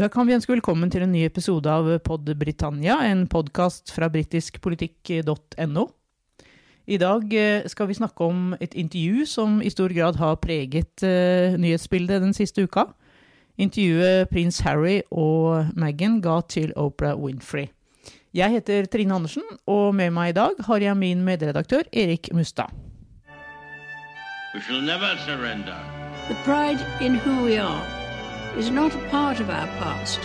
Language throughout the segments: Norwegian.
Da kan vi ønske velkommen til en ny episode av Pod Britannia, en podkast fra britiskpolitikk.no. I dag eh, skal vi snakke om et intervju som i stor grad har preget uh, nyhetsbildet den siste uka. Intervjuet prins Harry og Meghan ga til Oprah Winfrey. Jeg heter Trine Andersen, og med meg i dag har jeg min medredaktør Erik Mustad. We shall never surrender. The pride in who we are is not a part of our past.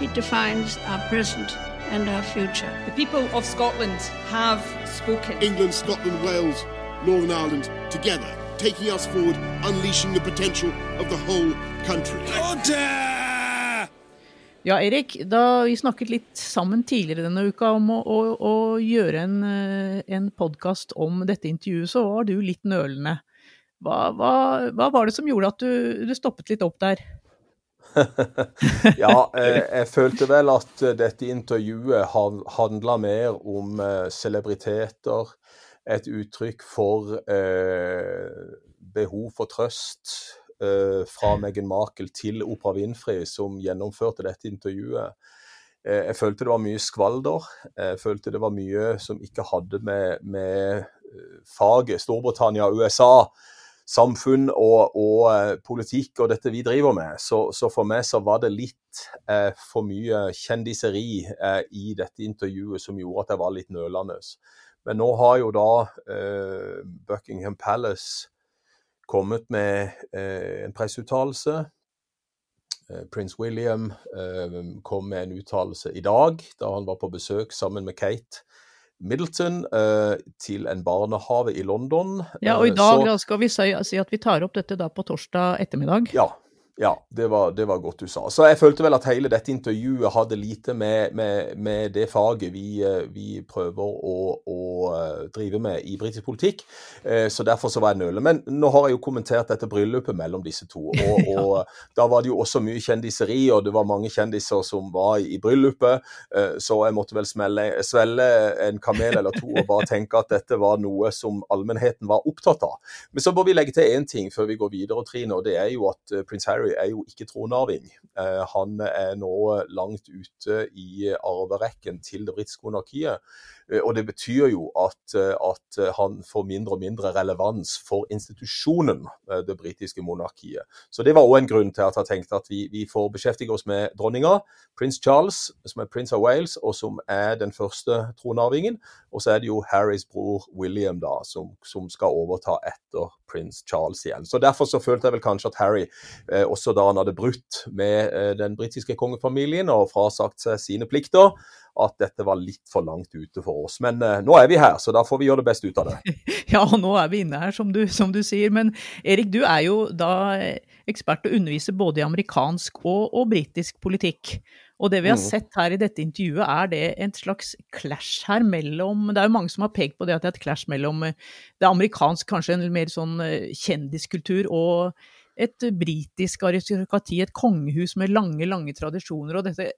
It defines our present and our future. The people of Scotland have spoken. England, Scotland, Wales, Northern Ireland together, taking us forward, unleashing the potential of the whole country. Ja, Erik, da vi snakket litt sammen tidligere denne uka om å, å, å gjøre en, eh, en podkast om dette intervjuet, så var du litt nølende. Hva, hva, hva var det som gjorde at du, du stoppet litt opp der? Ja, eh, jeg følte vel at eh, dette intervjuet handla mer om eh, celebriteter. Et uttrykk for eh, behov for trøst eh, fra Meghan Markle til Oprah Winfrey, som gjennomførte dette intervjuet. Eh, jeg følte det var mye skvalder. Jeg følte det var mye som ikke hadde med, med faget Storbritannia og USA samfunn og, og uh, politikk og dette vi driver med. Så, så, for meg så var det litt uh, for mye kjendiseri uh, i dette intervjuet som gjorde at jeg var litt nølende. Men nå har jo da Buckingham Palace kommet med en presseuttalelse. Prins William kom med en uttalelse i dag, da han var på besøk sammen med Kate Middleton uh, til en barnehage i London. Ja, og i eh, dag så, skal vi si, si, at vi tar opp dette da på torsdag ettermiddag. Ja, ja, det var, det var, godt du sa. Så jeg følte vel at hele dette intervjuet hadde lite med, med, med det faget vi, eh, vi prøver å, å, eh, drive med i britisk politikk. Eh, så derfor så var jeg nøle. Men nå har jeg jo kommentert dette bryllupet mellom disse to. Og, og da var det jo også mye kjendiseri, og det var mange kjendiser som var i bryllupet. Så jeg måtte vel smelle, svelle en kamel eller to og bare tenke at dette var noe som allmennheten var opptatt av. Men så må vi legge til én ting før vi går videre, Trine, og det er jo at prins Harry Harry er jo ikke tronarving. Eh, han er nå langt ute i arverekken til det britiske monarkiet. Eh, og det betyr jo at, eh, at, han får mindre og mindre relevans for institusjonen, det britiske monarkiet. Så det var òg en grunn til at jeg tenkte at vi, vi får beskjeftige oss med dronninga, prins Charles, som er prins av Wales, og som er den første tronarvingen. Og så er det jo Harrys bror William da, som, som skal overta etter prins Charles igjen. Så Derfor så følte jeg vel kanskje at Harry, eh, også da han hadde brutt med eh, den britiske kongefamilien og frasagt seg sine plikter, at dette var litt for langt ute for oss. Men eh, nå er vi her, så da får vi gjøre det beste ut av det. Ja, og nå er vi inne her, som du, som du sier. Men Erik, du er jo da eh, ekspert og underviser både i amerikansk og, og britisk politikk. Og det vi har mm. sett her i dette intervjuet, er det en slags clash her mellom Det er jo mange som har pekt på det at det er et clash mellom eh, det amerikansk, kanskje en mer sånn eh, kjendiskultur, og et britisk aristokrati, et kongehus med lange, lange tradisjoner. og dette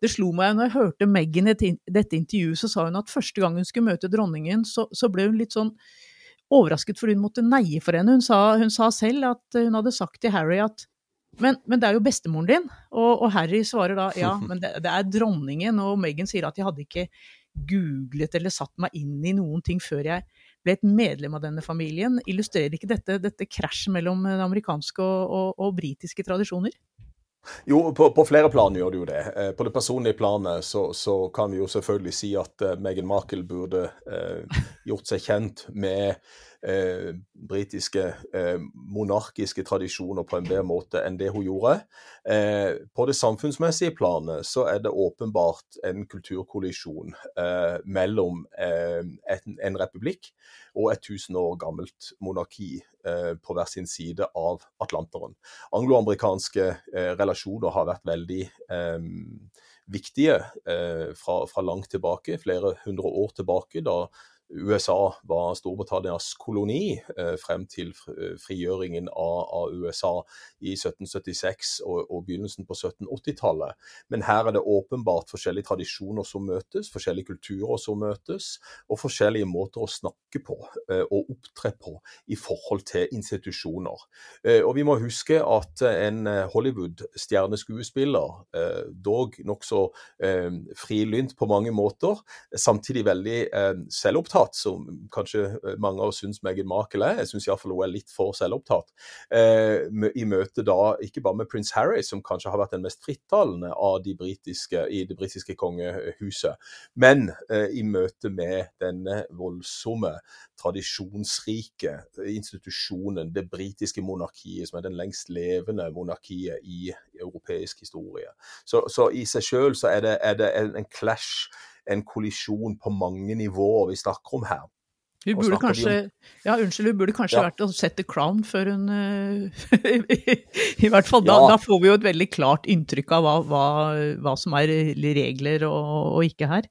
det slo meg når jeg hørte Meghan i dette intervjuet, så sa hun at første gang hun skulle møte dronningen, så, så ble hun litt sånn overrasket fordi hun måtte neie for henne. Hun sa, hun sa selv at hun hadde sagt til Harry at men, men, det er jo bestemoren din. Og, og Harry svarer da ja, men det, det, er dronningen. Og Meghan sier at jeg hadde ikke googlet eller satt meg inn i noen ting før jeg ble et medlem av denne familien. Illustrerer ikke dette, dette krasjet mellom amerikanske og, og, og britiske tradisjoner? Jo, på, på, flere plan gjør det jo det. Eh, på det personlige planet så, så kan vi jo selvfølgelig si at eh, Meghan Markle burde eh, gjort seg kjent med eh, britiske eh, monarkiske tradisjoner på en bedre måte enn det hun gjorde. Eh, på det samfunnsmessige planet så er det åpenbart en kulturkollisjon eh, mellom eh, en, en, republikk og et tusen år gammelt monarki eh, på hver sin side av Atlanteren. Angloamerikanske relasjoner har vært veldig viktige fra, fra, langt tilbake, flere hundre år tilbake, da USA var Storbritannias koloni eh, frem til frigjøringen av, av USA i 1776 og, og begynnelsen på 1780-tallet. Men her er det åpenbart forskjellige tradisjoner som møtes, forskjellige kulturer som møtes, og forskjellige måter å snakke på og opptre på i forhold til institusjoner. Og vi må huske at en Hollywood-stjerneskuespiller, dog nokså frilynt på mange måter, samtidig veldig selvopptatt selvopptatt, som kanskje eh, mange av oss syns Meghan Markle er. Jeg syns iallfall hun er litt for selvopptatt. Eh, I møte da ikke bare med prins Harry, som kanskje har vært den mest frittalende av de britiske, i det britiske kongehuset, men eh, i møte med denne voldsomme, tradisjonsrike institusjonen, det britiske monarkiet, som er den lengst levende monarkiet i europeisk historie. Så, så i seg sjøl så er det, er det en, en clash en kollisjon på mange nivåer vi snakker om her. Hun burde kanskje, ja, unnskyld, hun burde kanskje ja. vært og sett The Crown før hun uh, I hvert fall da, ja. da, får vi jo et veldig klart inntrykk av hva, hva, hva som er regler og, og ikke her.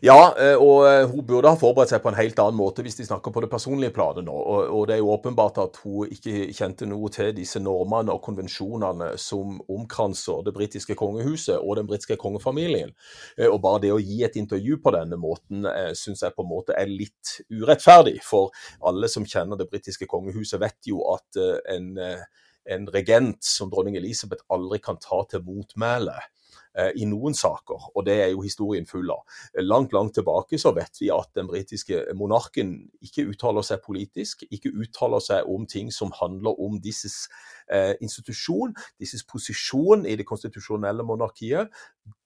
Ja, eh, og eh, hun burde ha forberedt seg på en helt annen måte hvis de snakker på det personlige planet nå. Og, det er jo åpenbart at hun ikke kjente noe til disse normene og konvensjonene som omkranser det britiske kongehuset og den britiske kongefamilien. Eh, og bare det å gi et intervju på denne måten syns jeg på en måte er litt urettferdig. For alle som kjenner det britiske kongehuset, vet jo at en, en regent som dronning Elisabeth aldri kan ta til motmæle i noen saker, og det er jo historien full av. Langt, langt tilbake så vet vi at den britiske monarken ikke uttaler seg politisk, ikke uttaler seg om ting som handler om disses eh, institusjon, disses posisjon i det konstitusjonelle monarkiet.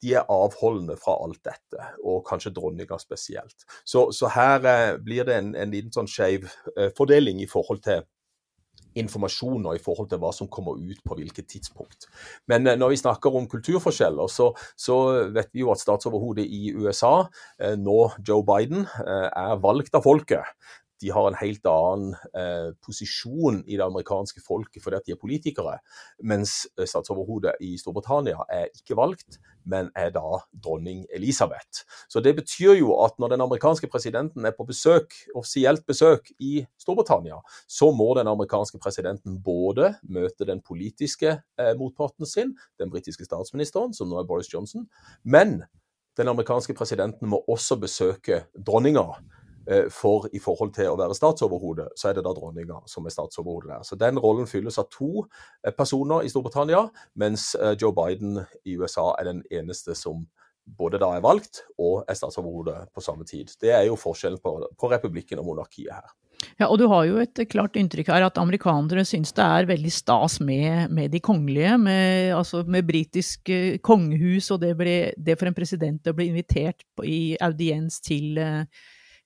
De er avholdende fra alt dette, og kanskje dronninga spesielt. Så, så her eh, blir det en, en liten sånn skeiv eh, fordeling i forhold til informasjoner i forhold til hva som kommer ut på hvilket tidspunkt. Men eh, når vi snakker om kulturforskjeller, så, så vet vi jo at statsoverhodet i USA, eh, nå Joe Biden, eh, er valgt av folket de har en helt annen eh, posisjon i det amerikanske folket fordi at de er politikere, mens eh, statsoverhodet i Storbritannia er ikke valgt, men er da dronning Elisabeth. Så Det betyr jo at når den amerikanske presidenten er på besøk, offisielt besøk i Storbritannia, så må den amerikanske presidenten både møte den politiske eh, motparten sin, den britiske statsministeren, som nå er Boris Johnson, men den amerikanske presidenten må også besøke dronninga for i forhold til å være statsoverhode, så er det da dronninga som er statsoverhode der. Så den rollen fylles av to eh, personer i Storbritannia, mens eh, Joe Biden i USA er den eneste som både da er valgt og er statsoverhode på samme tid. Det er jo forskjellen på, på republikken og monarkiet her. Ja, og du har jo et klart inntrykk her at amerikanere syns det er veldig stas med, med de kongelige. Med, altså med britisk kongehus, og det, ble, det, for en president å bli invitert på, i audiens til uh,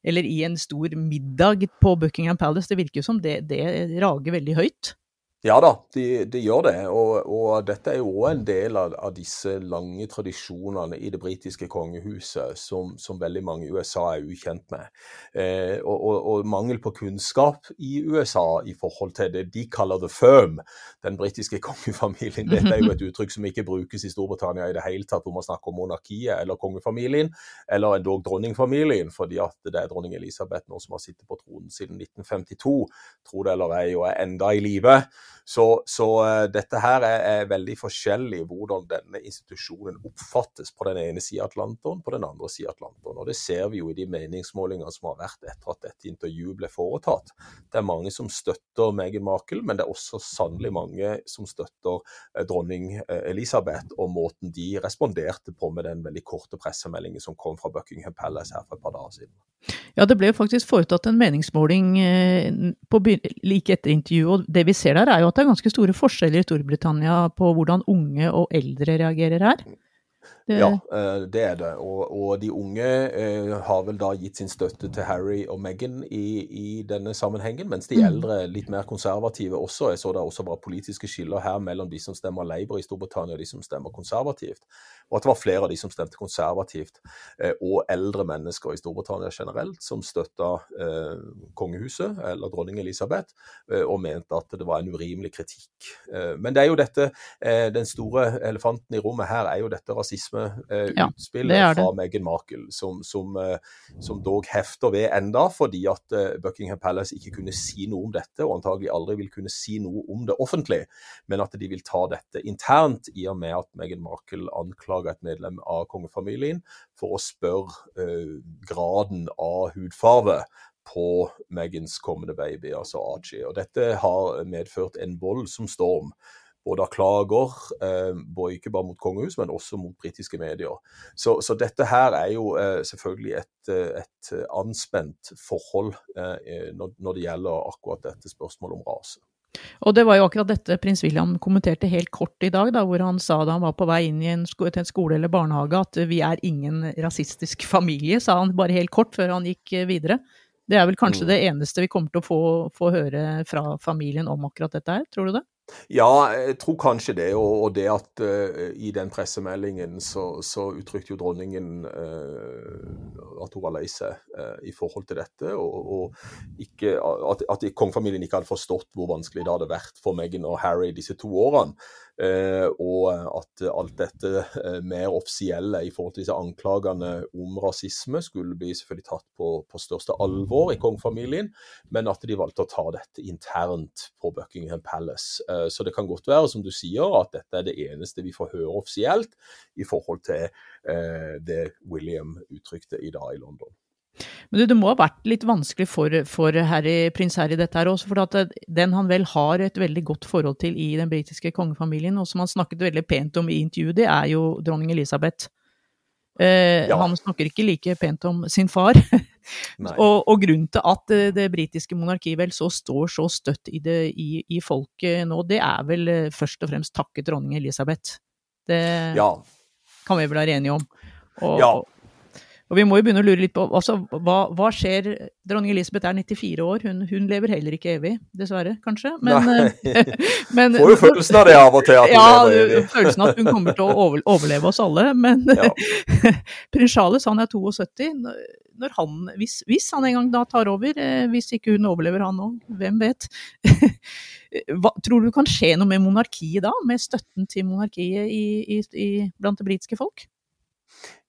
eller i en stor middag på Buckingham Palace. Det virker jo som det, det rager veldig høyt. Ja da, de, de gjør det. Og, og, dette er jo òg en del av, av, disse lange tradisjonene i det britiske kongehuset som, som, veldig mange i USA er ukjent med. Eh, og, og, og, mangel på kunnskap i USA i forhold til det de kaller the firm, den britiske kongefamilien. Dette er jo et uttrykk som ikke brukes i Storbritannia i det hele tatt, hvor man snakker om monarkiet eller kongefamilien, eller endog dronningfamilien, fordi at det er dronning Elisabeth nå som har sittet på tronen siden 1952, tro det eller ei, og er enda i live. Så, så uh, dette her er, er, veldig forskjellig hvordan denne institusjonen oppfattes på den ene sida av Atlanteren, på den andre sida av Atlanteren. Og det ser vi jo i de meningsmålingene som har vært etter at dette intervjuet ble foretatt. Det er mange som støtter Meghan Markle, men det er også sannelig mange som støtter uh, dronning uh, Elisabeth og måten de responderte på med den veldig korte pressemeldingen som kom fra Buckingham Palace her for et par dager siden. Ja, det ble jo faktisk foretatt en meningsmåling på, like etter intervjuet, og det vi ser der er jo at det er ganske store forskjeller i Storbritannia på hvordan unge og eldre reagerer her. Det... Ja, eh, det er det. Og, og de unge eh, har vel da gitt sin støtte til Harry og Meghan i, i denne sammenhengen, mens de eldre eldre, litt mer konservative også. Jeg så det også var politiske skiller her mellom de som stemmer Labour i Storbritannia og de som stemmer konservativt. Og at det var flere av de som stemte konservativt, eh, og eldre mennesker i Storbritannia generelt, som støtta eh, kongehuset, eller dronning Elisabeth, og mente at det var en urimelig kritikk. Men det er jo dette, den store elefanten i rommet her er jo dette rasisme rasismeutspillet ja, fra Meghan Markle, som, som, som, dog hefter ved enda, fordi at Buckingham Palace ikke kunne si noe om dette, og antagelig aldri vil kunne si noe om det offentlig, men at de vil ta dette internt, i og med at Meghan Markle anklager et medlem av kongefamilien for å spørre graden av hudfarve på Megans kommende baby, altså Archie. Og dette har medført en voldsom storm. Både av klager, eh, både ikke bare mot kongehus, men også mot britiske medier. Så, så, dette her er jo eh, selvfølgelig et, eh, et, anspent forhold når, det gjelder akkurat dette spørsmålet om rase. Og det var jo akkurat dette prins William kommenterte helt kort i dag, da, hvor han sa da han var på vei inn en til en skole eller barnehage at vi er ingen rasistisk familie, sa han bare helt kort før han gikk videre. Det er vel kanskje mm. det eneste vi kommer til å få, få, høre fra familien om akkurat dette her, tror du det? Ja, jeg tror kanskje det. Og, det at uh, i den pressemeldingen så, så uttrykte jo dronningen uh, at hun var lei seg uh, i forhold til dette. Og, og ikke, at, at kongefamilien ikke hadde forstått hvor vanskelig det hadde vært for Meghan og Harry disse to årene. Eh, og at alt dette eh, mer offisielle i forhold til disse anklagene om rasisme skulle bli selvfølgelig tatt på, på største alvor i kongefamilien, men at de valgte å ta dette internt på Buckingham Palace. Eh, så det kan godt være, som du sier, at dette er det eneste vi får høre offisielt i forhold til det William uttrykte i dag i London. Men du, det må ha vært litt vanskelig for, for Harry, prins Harry dette her også, for at den han vel har et veldig godt forhold til i den britiske kongefamilien, og som han snakket veldig pent om i intervjuet, det er jo dronning Elisabeth. Eh, ja. Han snakker ikke like pent om sin far. og, og, grunnen til at det, det britiske monarkiet vel så står så støtt i, det, i, i, folket nå, det er vel eh, først og fremst takket dronning Elisabeth. Det ja. kan vi vel være enige om. Og, ja. Og vi må jo begynne å lure litt på altså, hva, hva, skjer Dronning Elisabeth er 94 år, hun, hun, lever heller ikke evig, dessverre, kanskje. Men, men Får jo følelsen av det av og til. At ja, lever evig. følelsen av at hun kommer til å overleve oss alle. Men ja. prins Charles han er 72. Når han, hvis, hvis, han en gang da tar over, eh, hvis ikke hun overlever han òg, hvem vet. Hva, tror du kan skje noe med monarkiet da, med støtten til monarkiet i, i, i, blant det britiske folk?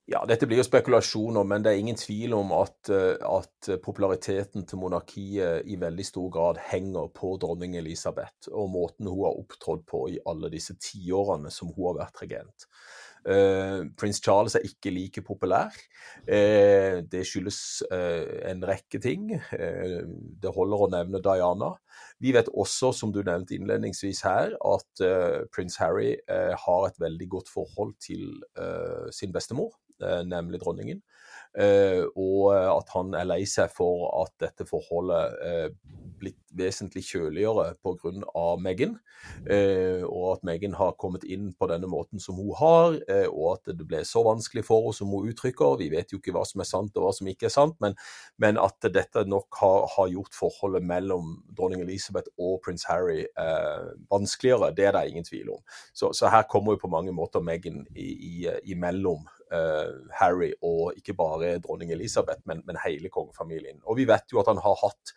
Ja, dette blir jo spekulasjoner, men det er ingen tvil om at, eh, at, populariteten til monarkiet i veldig stor grad henger på dronning Elisabeth og måten hun har opptrådt på i alle disse tiårene som hun har vært regent. Uh, Prins Charles er ikke like populær. Uh, det skyldes uh, en rekke ting. det holder å nevne Diana. Vi vet også, som du nevnte innledningsvis her, at prins Harry har et veldig godt forhold til sin bestemor. Eh, nemlig dronningen. Eh, og at han er lei seg for at dette forholdet er blitt vesentlig kjøligere pga. Meghan. Eh, og at Meghan har kommet inn på denne måten som hun har, og at det ble så vanskelig for henne som hun uttrykker. Vi vet jo ikke hva som er sant og hva som ikke er sant, men, men at dette nok har, har, gjort forholdet mellom dronning Elizabeth og prins Harry eh, vanskeligere. Det er det ingen tvil om. Så, så her kommer jo på mange måter Meghan imellom uh, Harry og ikke bare dronning Elisabeth, men, men hele kongefamilien. Og vi vet jo at han har hatt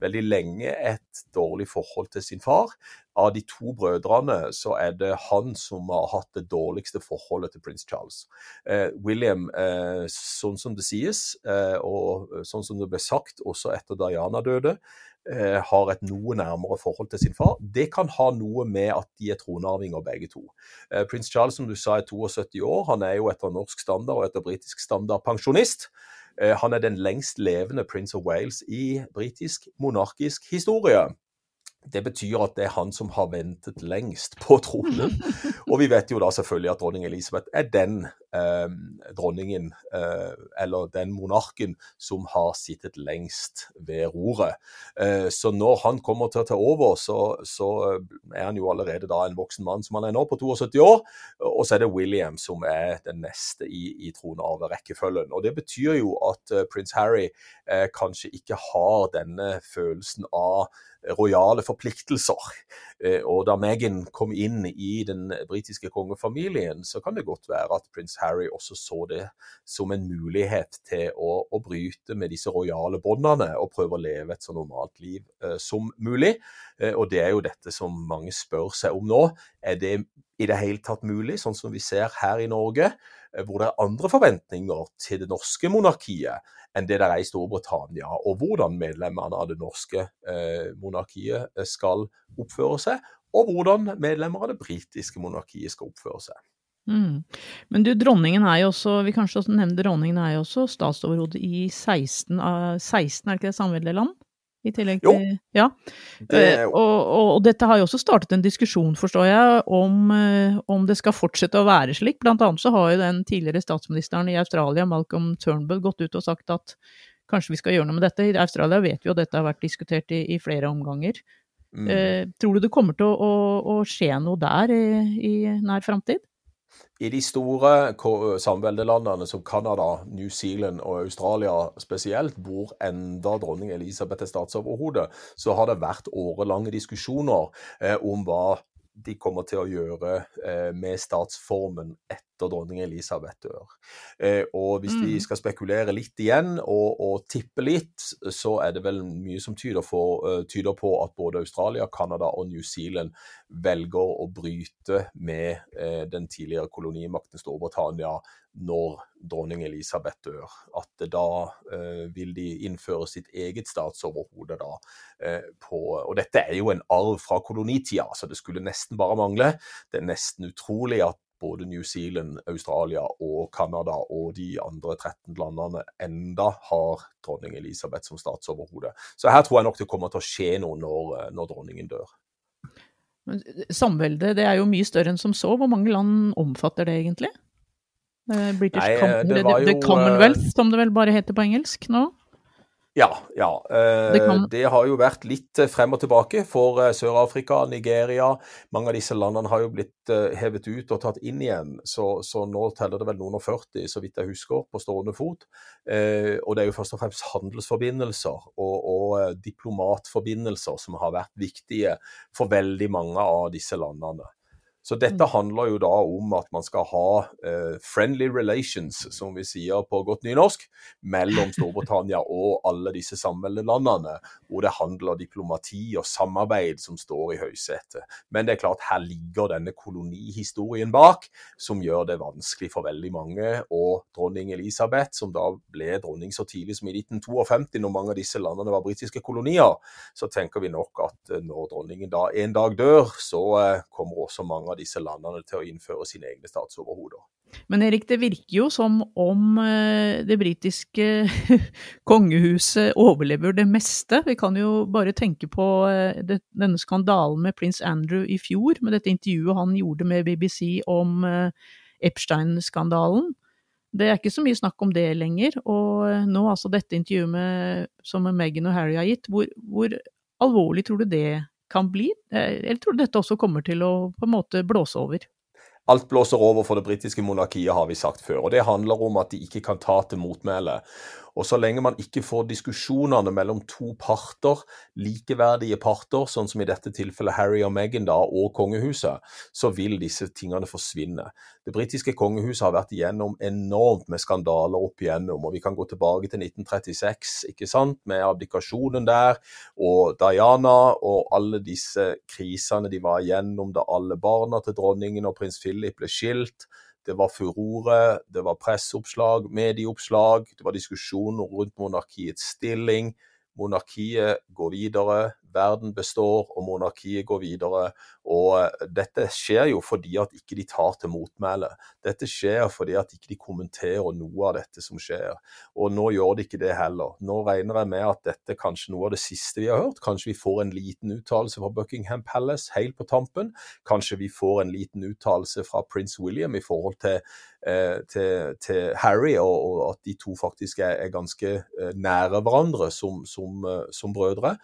veldig lenge et dårlig forhold til sin far. Av de to brødrene så er det han som har hatt det dårligste forholdet til prins Charles. Eh, William, eh, sånn som det sies, eh, og sånn som det ble sagt også etter Diana døde, Eh, har et noe nærmere forhold til sin far. Det kan ha noe med at de er tronarvinger begge to. Eh, prins Charles som du sa er 72 år, han er jo etter norsk standard og etter britisk standard pensjonist. Eh, han er den lengst levende prins of Wales i britisk monarkisk historie. Det betyr at det er han som har ventet lengst på tronen. Og vi vet jo da selvfølgelig at dronning Elisabeth er den eh, dronningen, eh, eller den monarken, som har sittet lengst ved roret. Eh, så når han kommer til å ta over, så, så, er han jo allerede da en voksen mann som han er nå, på 72 år. Og så er det William som er den neste i, i tronarverekkefølgen. Og det betyr jo at uh, prins Harry eh, kanskje ikke har denne følelsen av rojale forpliktelser. Eh, og da Meghan kom inn i den britiske kongefamilien, så kan det godt være at prins Harry også så det som en mulighet til å, å bryte med disse rojale båndene og prøve å leve et så normalt liv eh, som mulig. Eh, og det er jo dette som mange spør seg om nå. Er det i det hele tatt mulig, sånn som vi ser her i Norge, eh, hvor det er andre forventninger til det norske monarkiet enn det det er i Storbritannia, og hvordan medlemmene av det norske eh, monarkiet skal oppføre seg, og hvordan medlemmer av det britiske monarkiet skal oppføre seg. Mm. Men du, dronningen er jo også, vi kanskje også nevne dronningen er jo også statsoverhode i 16 av 16, er det ikke det, samveldeland? I tillegg til jo, Ja. Det jo. Og, og, og, dette har jo også startet en diskusjon, forstår jeg, om, om, det skal fortsette å være slik. Blant annet så har jo den tidligere statsministeren i Australia, Malcolm Turnbull, gått ut og sagt at kanskje vi skal gjøre noe med dette. I Australia vet vi jo at dette har vært diskutert i, i flere omganger. Mm. Eh, tror du det kommer til å, å, å skje noe der i, i nær framtid? I de store samveldelandene som Canada, New Zealand og Australia spesielt, hvor enda dronning Elisabeth er statsoverhode, så har det vært årelange diskusjoner eh, om hva de kommer til å gjøre eh, med statsformen etter dronning Elisabeth dør. Eh, og hvis mm. vi skal spekulere litt igjen og, og, tippe litt, så er det vel mye som tyder, for, uh, tyder på at både Australia, Canada og New Zealand velger å bryte med uh, den tidligere kolonimakten Storbritannia når dronning Elisabeth dør. At da uh, vil de innføre sitt eget statsoverhode da. På, og dette er jo en arv fra kolonitida, så det skulle nesten bare mangle. Det er nesten utrolig at både New Zealand, Australia og Canada og de andre 13 landene enda har dronning Elisabeth som statsoverhode. Så her tror jeg nok det kommer til å skje noe når, når dronningen dør. Samveldet det er jo mye større enn som så. Hvor mange land omfatter det egentlig? Eh, British Nei, det jo, The Commonwealth, som det vel bare heter på engelsk nå? Ja, ja. Eh, det, det, har jo vært litt eh, frem og tilbake for eh, Sør-Afrika, Nigeria. Mange av disse landene har jo blitt hevet ut og tatt inn igjen, så, så, nå teller det vel noen og 40, så vidt jeg husker, på stående fot. Og det er jo først og fremst handelsforbindelser og, og diplomatforbindelser som har vært viktige for veldig mange av disse landene. Så dette mm. handler jo da om at man skal ha uh, friendly relations, som vi sier på godt nynorsk, mellom Storbritannia og alle disse samveldelandene, hvor det handler diplomati og samarbeid som står i høysetet. Men det er klart, her ligger denne kolonihistorien bak, som gjør det vanskelig for veldig mange. Og dronning Elisabeth, som da ble dronning så tidlig som i 1952, når mange av disse landene var britiske kolonier, så tenker vi nok at eh, når dronningen da en dag dør, så uh, kommer også mange av disse landene til å innføre sine egne statsoverhoder. Men Erik, det virker jo som om eh, det britiske kongehuset overlever det meste. Vi kan jo bare tenke på eh, denne skandalen med prins Andrew i fjor, med dette intervjuet han gjorde med BBC om eh, Epstein-skandalen. Det er ikke så mye snakk om det lenger. Og nå altså dette intervjuet med, som Meghan og Harry har gitt, hvor, hvor alvorlig tror du det kan bli? Eh, eller tror du dette også kommer til å på en måte blåse over? Alt blåser over for det britiske monarkiet, har vi sagt før. og Det handler om at de ikke kan ta til motmæle. Og så lenge man ikke får diskusjonene mellom to parter, likeverdige parter, sånn som i dette tilfellet Harry og Meghan da, og kongehuset, så vil disse tingene forsvinne. Det britiske kongehuset har vært igjennom enormt med skandaler opp igjennom, og vi kan gå tilbake til 1936, ikke sant, med abdikasjonen der, og Diana og alle disse krisene de var igjennom da alle barna til dronningen og prins Philip ble skilt. Det var furore, det var presseoppslag, medieoppslag, det var diskusjoner rundt monarkiets stilling. Monarkiet går videre, verden består og monarkiet går videre. Og eh, dette skjer jo fordi at ikke de tar til motmæle. Dette skjer fordi at ikke de kommenterer noe av dette som skjer. Og nå gjør de ikke det heller. Nå regner jeg med at dette er kanskje noe av det siste vi har hørt. Kanskje vi får en liten uttalelse fra Buckingham Palace helt på tampen. Kanskje vi får en liten uttalelse fra prins William i forhold til Eh, til, til, Harry, og, og, at de to faktisk er, er ganske eh, nære hverandre som, som, eh, som brødre.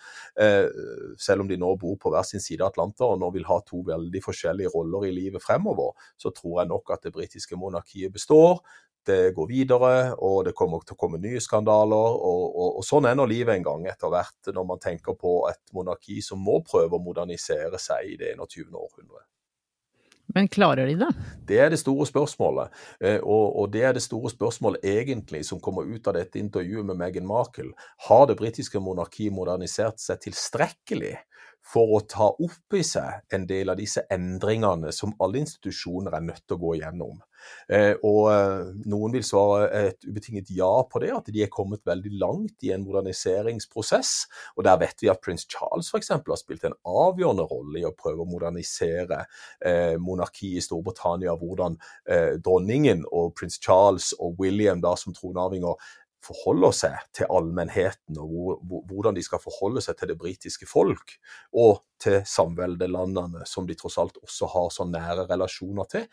Selv om de nå bor på hver sin side av Atlanteren og vil ha to veldig forskjellige roller i livet fremover, så tror jeg nok at det britiske monarkiet består. Det går videre, og det kommer til å komme nye skandaler. Og, og, og sånn er nå livet en gang etter hvert, når man tenker på et monarki som må prøve å modernisere seg i det 21. århundret. Men klarer de det? Det er det store spørsmålet. Eh, og, og, det er det store spørsmålet egentlig som kommer ut av dette intervjuet med Meghan Markle. Har det britiske monarkiet modernisert seg tilstrekkelig for å ta opp i seg en del av disse endringene som alle institusjoner er nødt til å gå igjennom. Eh, og eh, noen vil svare et ubetinget ja på det, at de er kommet veldig langt i en moderniseringsprosess. Og der vet vi at prins Charles f.eks. har spilt en avgjørende rolle i å prøve å modernisere eh, monarkiet i Storbritannia, hvordan dronningen og prins Charles og William da som tronarvinger forholder seg til allmennheten, og hvordan de skal forholde seg til det britiske folk og til samveldelandene, som de tross alt også har så nære relasjoner til.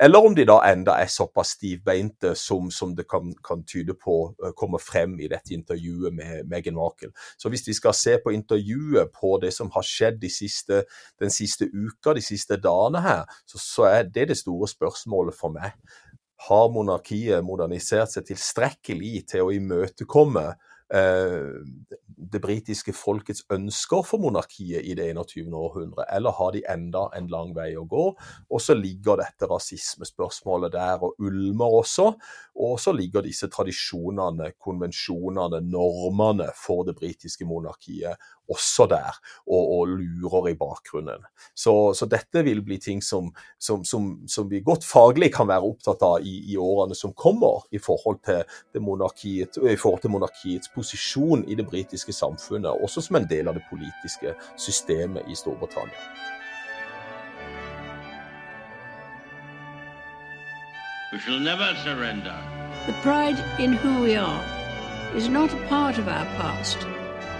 Eller om de da enda er såpass stivbeinte som, som det kan, kan, tyde på kommer frem i dette intervjuet med Meghan Markle. Så hvis vi skal se på intervjuet på det som har skjedd de siste, den siste uka, de siste dagene her, så, så er det det store spørsmålet for meg har monarkiet modernisert seg tilstrekkelig til å imøtekomme det britiske folkets ønsker for monarkiet i det 21. århundre, eller har de enda en lang vei å gå? Og så ligger dette rasismespørsmålet der og ulmer også, og så ligger disse tradisjonene, konvensjonene, normene for det britiske monarkiet også der, og, og lurer i bakgrunnen. Så, så, dette vil bli ting som, som, som, som, vi godt faglig kan være opptatt av i, i årene som kommer, i forhold, i forhold til monarkiets posisjon i det britiske samfunnet, også som en del av det politiske systemet i Storbritannia. We shall never surrender. The pride in who we are is not a part of our past.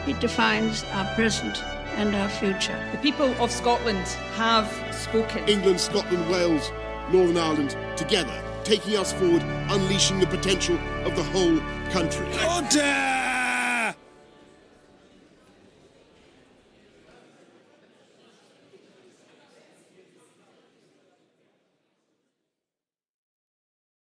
It defines our present and our future. The people of Scotland have spoken. England, Scotland, Wales, Northern Ireland, together, taking us forward, unleashing the potential of the whole country. Order!